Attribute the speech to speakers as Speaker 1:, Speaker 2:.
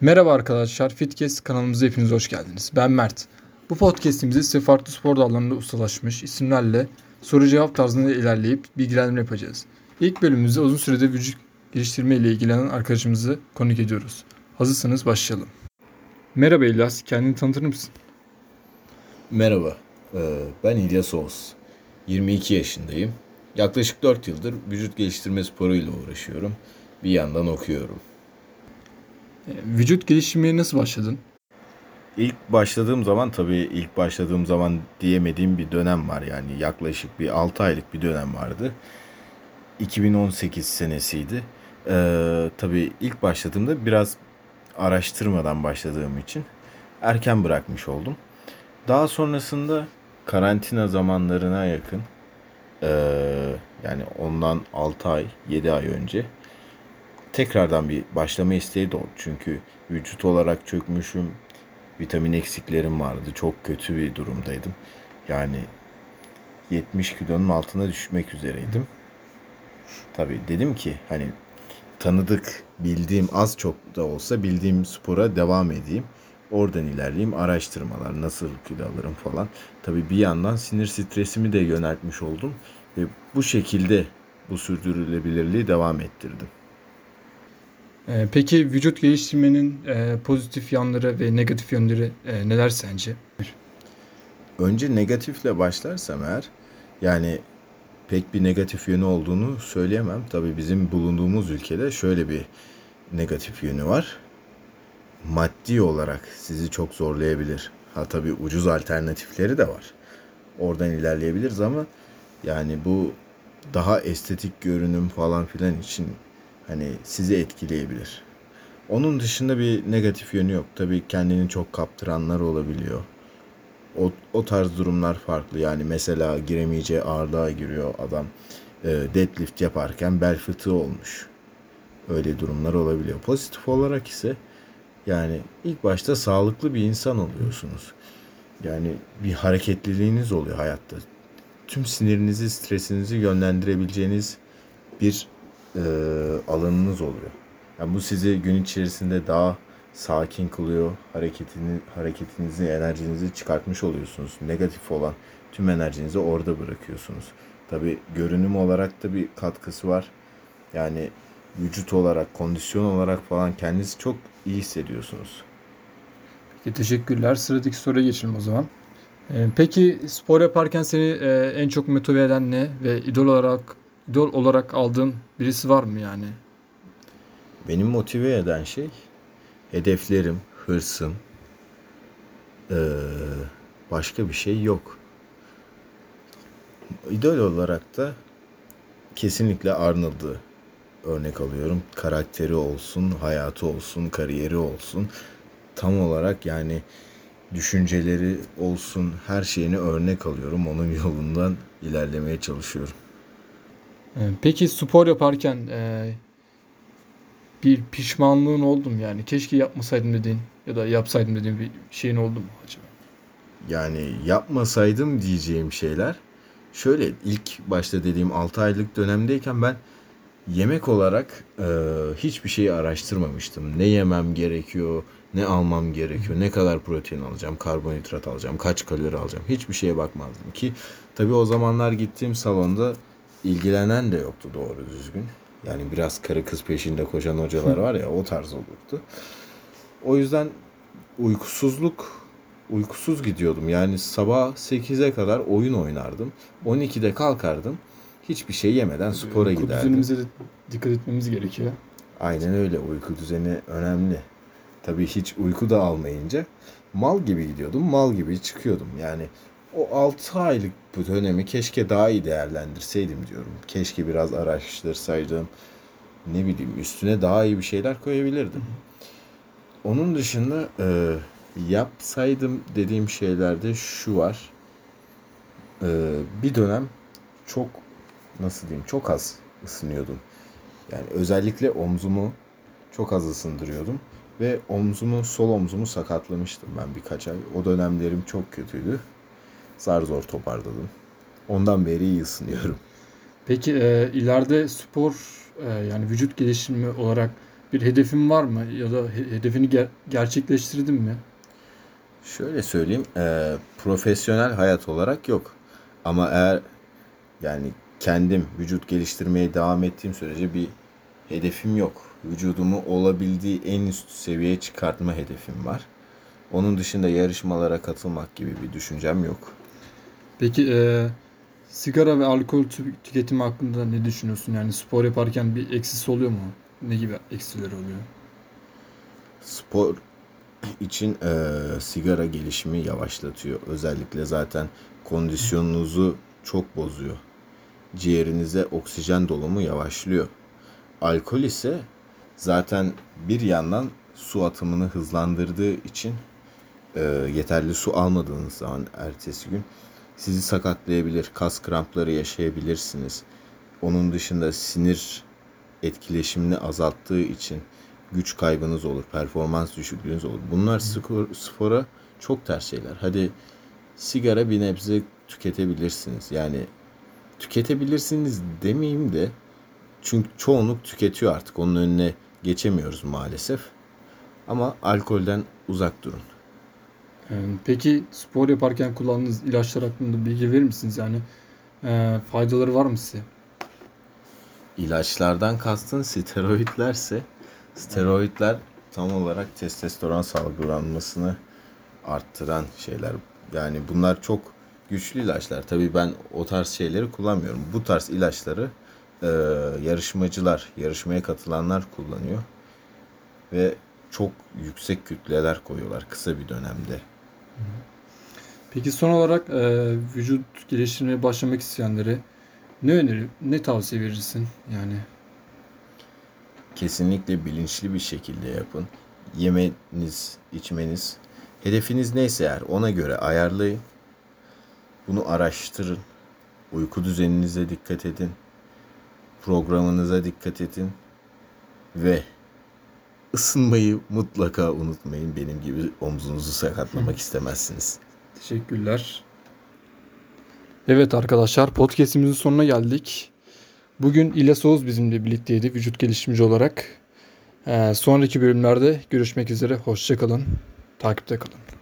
Speaker 1: Merhaba arkadaşlar, Fitcast kanalımıza hepiniz hoş geldiniz. Ben Mert. Bu podcastimizde size farklı spor dallarında ustalaşmış isimlerle soru cevap tarzında ilerleyip bilgilendirme yapacağız. İlk bölümümüzde uzun süredir vücut geliştirme ile ilgilenen arkadaşımızı konuk ediyoruz. Hazırsanız başlayalım. Merhaba İlyas, kendini tanıtır mısın?
Speaker 2: Merhaba, ee, ben İlyas Oğuz. 22 yaşındayım. Yaklaşık 4 yıldır vücut geliştirme sporuyla uğraşıyorum. Bir yandan okuyorum.
Speaker 1: E, Vücut geliştirmeye nasıl başladın?
Speaker 2: İlk başladığım zaman tabii ilk başladığım zaman diyemediğim bir dönem var. Yani yaklaşık bir 6 aylık bir dönem vardı. 2018 senesiydi. Ee, tabii ilk başladığımda biraz araştırmadan başladığım için erken bırakmış oldum. Daha sonrasında karantina zamanlarına yakın ee, yani ondan 6 ay 7 ay önce tekrardan bir başlama isteği doğdu. Çünkü vücut olarak çökmüşüm. Vitamin eksiklerim vardı. Çok kötü bir durumdaydım. Yani 70 kilonun altına düşmek üzereydim. Tabii dedim ki hani tanıdık, bildiğim az çok da olsa bildiğim spora devam edeyim. Oradan ilerleyeyim. Araştırmalar, nasıl kilo alırım falan. Tabii bir yandan sinir stresimi de yöneltmiş oldum. Ve bu şekilde bu sürdürülebilirliği devam ettirdim.
Speaker 1: E, Peki vücut geliştirmenin e, pozitif yanları ve negatif yönleri e, neler sence?
Speaker 2: Önce negatifle başlarsam eğer yani pek bir negatif yönü olduğunu söyleyemem. Tabii bizim bulunduğumuz ülkede şöyle bir negatif yönü var. Maddi olarak sizi çok zorlayabilir. Ha tabii ucuz alternatifleri de var. Oradan ilerleyebiliriz ama yani bu daha estetik görünüm falan filan için hani sizi etkileyebilir. Onun dışında bir negatif yönü yok. Tabii kendini çok kaptıranlar olabiliyor. O, o tarz durumlar farklı. Yani mesela giremeyeceği ağırlığa giriyor adam. E, deadlift yaparken bel fıtığı olmuş. Öyle durumlar olabiliyor. Pozitif olarak ise yani ilk başta sağlıklı bir insan oluyorsunuz. Yani bir hareketliliğiniz oluyor hayatta. Tüm sinirinizi, stresinizi yönlendirebileceğiniz bir e, alanınız oluyor. Yani bu sizi gün içerisinde daha sakin kılıyor. Hareketini, hareketinizi, enerjinizi çıkartmış oluyorsunuz. Negatif olan tüm enerjinizi orada bırakıyorsunuz. Tabi görünüm olarak da bir katkısı var. Yani vücut olarak, kondisyon olarak falan kendinizi çok iyi hissediyorsunuz.
Speaker 1: Peki, teşekkürler. Sıradaki soruya geçelim o zaman. E, Peki spor yaparken seni e, en çok motive eden ne ve idol olarak idol olarak aldığın birisi var mı yani?
Speaker 2: Beni motive eden şey hedeflerim, hırsım. Ee, başka bir şey yok. İdol olarak da kesinlikle Arnold'u örnek alıyorum. Karakteri olsun, hayatı olsun, kariyeri olsun. Tam olarak yani düşünceleri olsun, her şeyini örnek alıyorum. Onun yolundan ilerlemeye çalışıyorum.
Speaker 1: E, Peki spor yaparken e, bir pişmanlığın oldu mu yani? Keşke yapmasaydım dediğin ya da yapsaydım dediğin bir şeyin oldu mu acaba?
Speaker 2: Yani yapmasaydım diyeceğim şeyler şöyle ilk başta dediğim 6 aylık dönemdeyken ben yemek olarak e, hiçbir şeyi araştırmamıştım. Ne yemem gerekiyor, ne almam gerekiyor, ne kadar protein alacağım, karbonhidrat alacağım, kaç kalori alacağım. Hiçbir şeye bakmazdım ki tabii o zamanlar gittiğim salonda ilgilenen de yoktu doğru düzgün. Yani biraz karı kız peşinde koşan hocalar var ya o tarz olurdu. O yüzden uykusuzluk uykusuz gidiyordum. Yani sabah 8'e kadar oyun oynardım. 12'de kalkardım. Hiçbir şey yemeden spora
Speaker 1: Uyku
Speaker 2: giderdim.
Speaker 1: düzenimize de dikkat etmemiz gerekiyor.
Speaker 2: Aynen öyle. Uyku düzeni önemli. Tabii hiç uyku da almayınca mal gibi gidiyordum. Mal gibi çıkıyordum. Yani o 6 aylık bu dönemi keşke daha iyi değerlendirseydim diyorum. Keşke biraz araştırsaydım. Ne bileyim üstüne daha iyi bir şeyler koyabilirdim. Onun dışında e, yapsaydım dediğim şeylerde şu var. E, bir dönem çok nasıl diyeyim çok az ısınıyordum. Yani özellikle omzumu çok az ısındırıyordum. Ve omzumu, sol omzumu sakatlamıştım ben birkaç ay. O dönemlerim çok kötüydü. Zar zor toparladım. Ondan beri iyi ısınıyorum.
Speaker 1: Peki e, ileride spor e, yani vücut geliştirme olarak bir hedefin var mı? Ya da he- hedefini ger- gerçekleştirdin mi?
Speaker 2: Şöyle söyleyeyim, e, profesyonel hayat olarak yok. Ama eğer yani kendim vücut geliştirmeye devam ettiğim sürece bir hedefim yok. Vücudumu olabildiği en üst seviyeye çıkartma hedefim var. Onun dışında yarışmalara katılmak gibi bir düşüncem yok.
Speaker 1: Peki e, sigara ve alkol tü- tüketimi hakkında ne düşünüyorsun? Yani spor yaparken bir eksisi oluyor mu? Ne gibi eksileri oluyor?
Speaker 2: Spor için eee, sigara gelişimi yavaşlatıyor. Özellikle zaten kondisyonunuzu çok bozuyor. Ciğerinize oksijen dolumu yavaşlıyor. Alkol ise zaten bir yandan su atımını hızlandırdığı için eee, yeterli su almadığınız zaman ertesi gün sizi sakatlayabilir, kas krampları yaşayabilirsiniz. Onun dışında sinir etkileşimini azalttığı için güç kaybınız olur, performans düşüklüğünüz olur. Bunlar skor, spora çok ters şeyler. Hadi sigara bir nebze tüketebilirsiniz. Yani tüketebilirsiniz demeyeyim de çünkü çoğunluk tüketiyor artık. Onun önüne geçemiyoruz maalesef. Ama alkolden uzak durun.
Speaker 1: E, peki spor yaparken kullandığınız ilaçlar hakkında bilgi verir misiniz? Yani e, faydaları var mı size?
Speaker 2: İlaçlardan kastın steroidlerse steroidler tam olarak testosteron salgılanmasını arttıran şeyler. Yani bunlar çok güçlü ilaçlar. Tabii ben o tarz şeyleri kullanmıyorum. Bu tarz ilaçları e, yarışmacılar, yarışmaya katılanlar kullanıyor. Ve çok yüksek kütleler koyuyorlar kısa bir dönemde.
Speaker 1: Peki son olarak e, vücut geliştirmeye başlamak isteyenlere ne öneri, ne tavsiye verirsin? Yani
Speaker 2: Kesinlikle bilinçli bir şekilde yapın. Yemeniz, içmeniz, hedefiniz neyse eğer ona göre ayarlayın. Bunu araştırın. Uyku düzeninize dikkat edin. Programınıza dikkat edin. Ve ısınmayı mutlaka unutmayın. Benim gibi omzunuzu sakatlamak istemezsiniz.
Speaker 1: Teşekkürler. Evet arkadaşlar podcastimizin sonuna geldik. Bugün İlyas Oğuz bizimle birlikteydi vücut geliştirmeci olarak. Ee, sonraki bölümlerde görüşmek üzere. Hoşçakalın. Takipte kalın.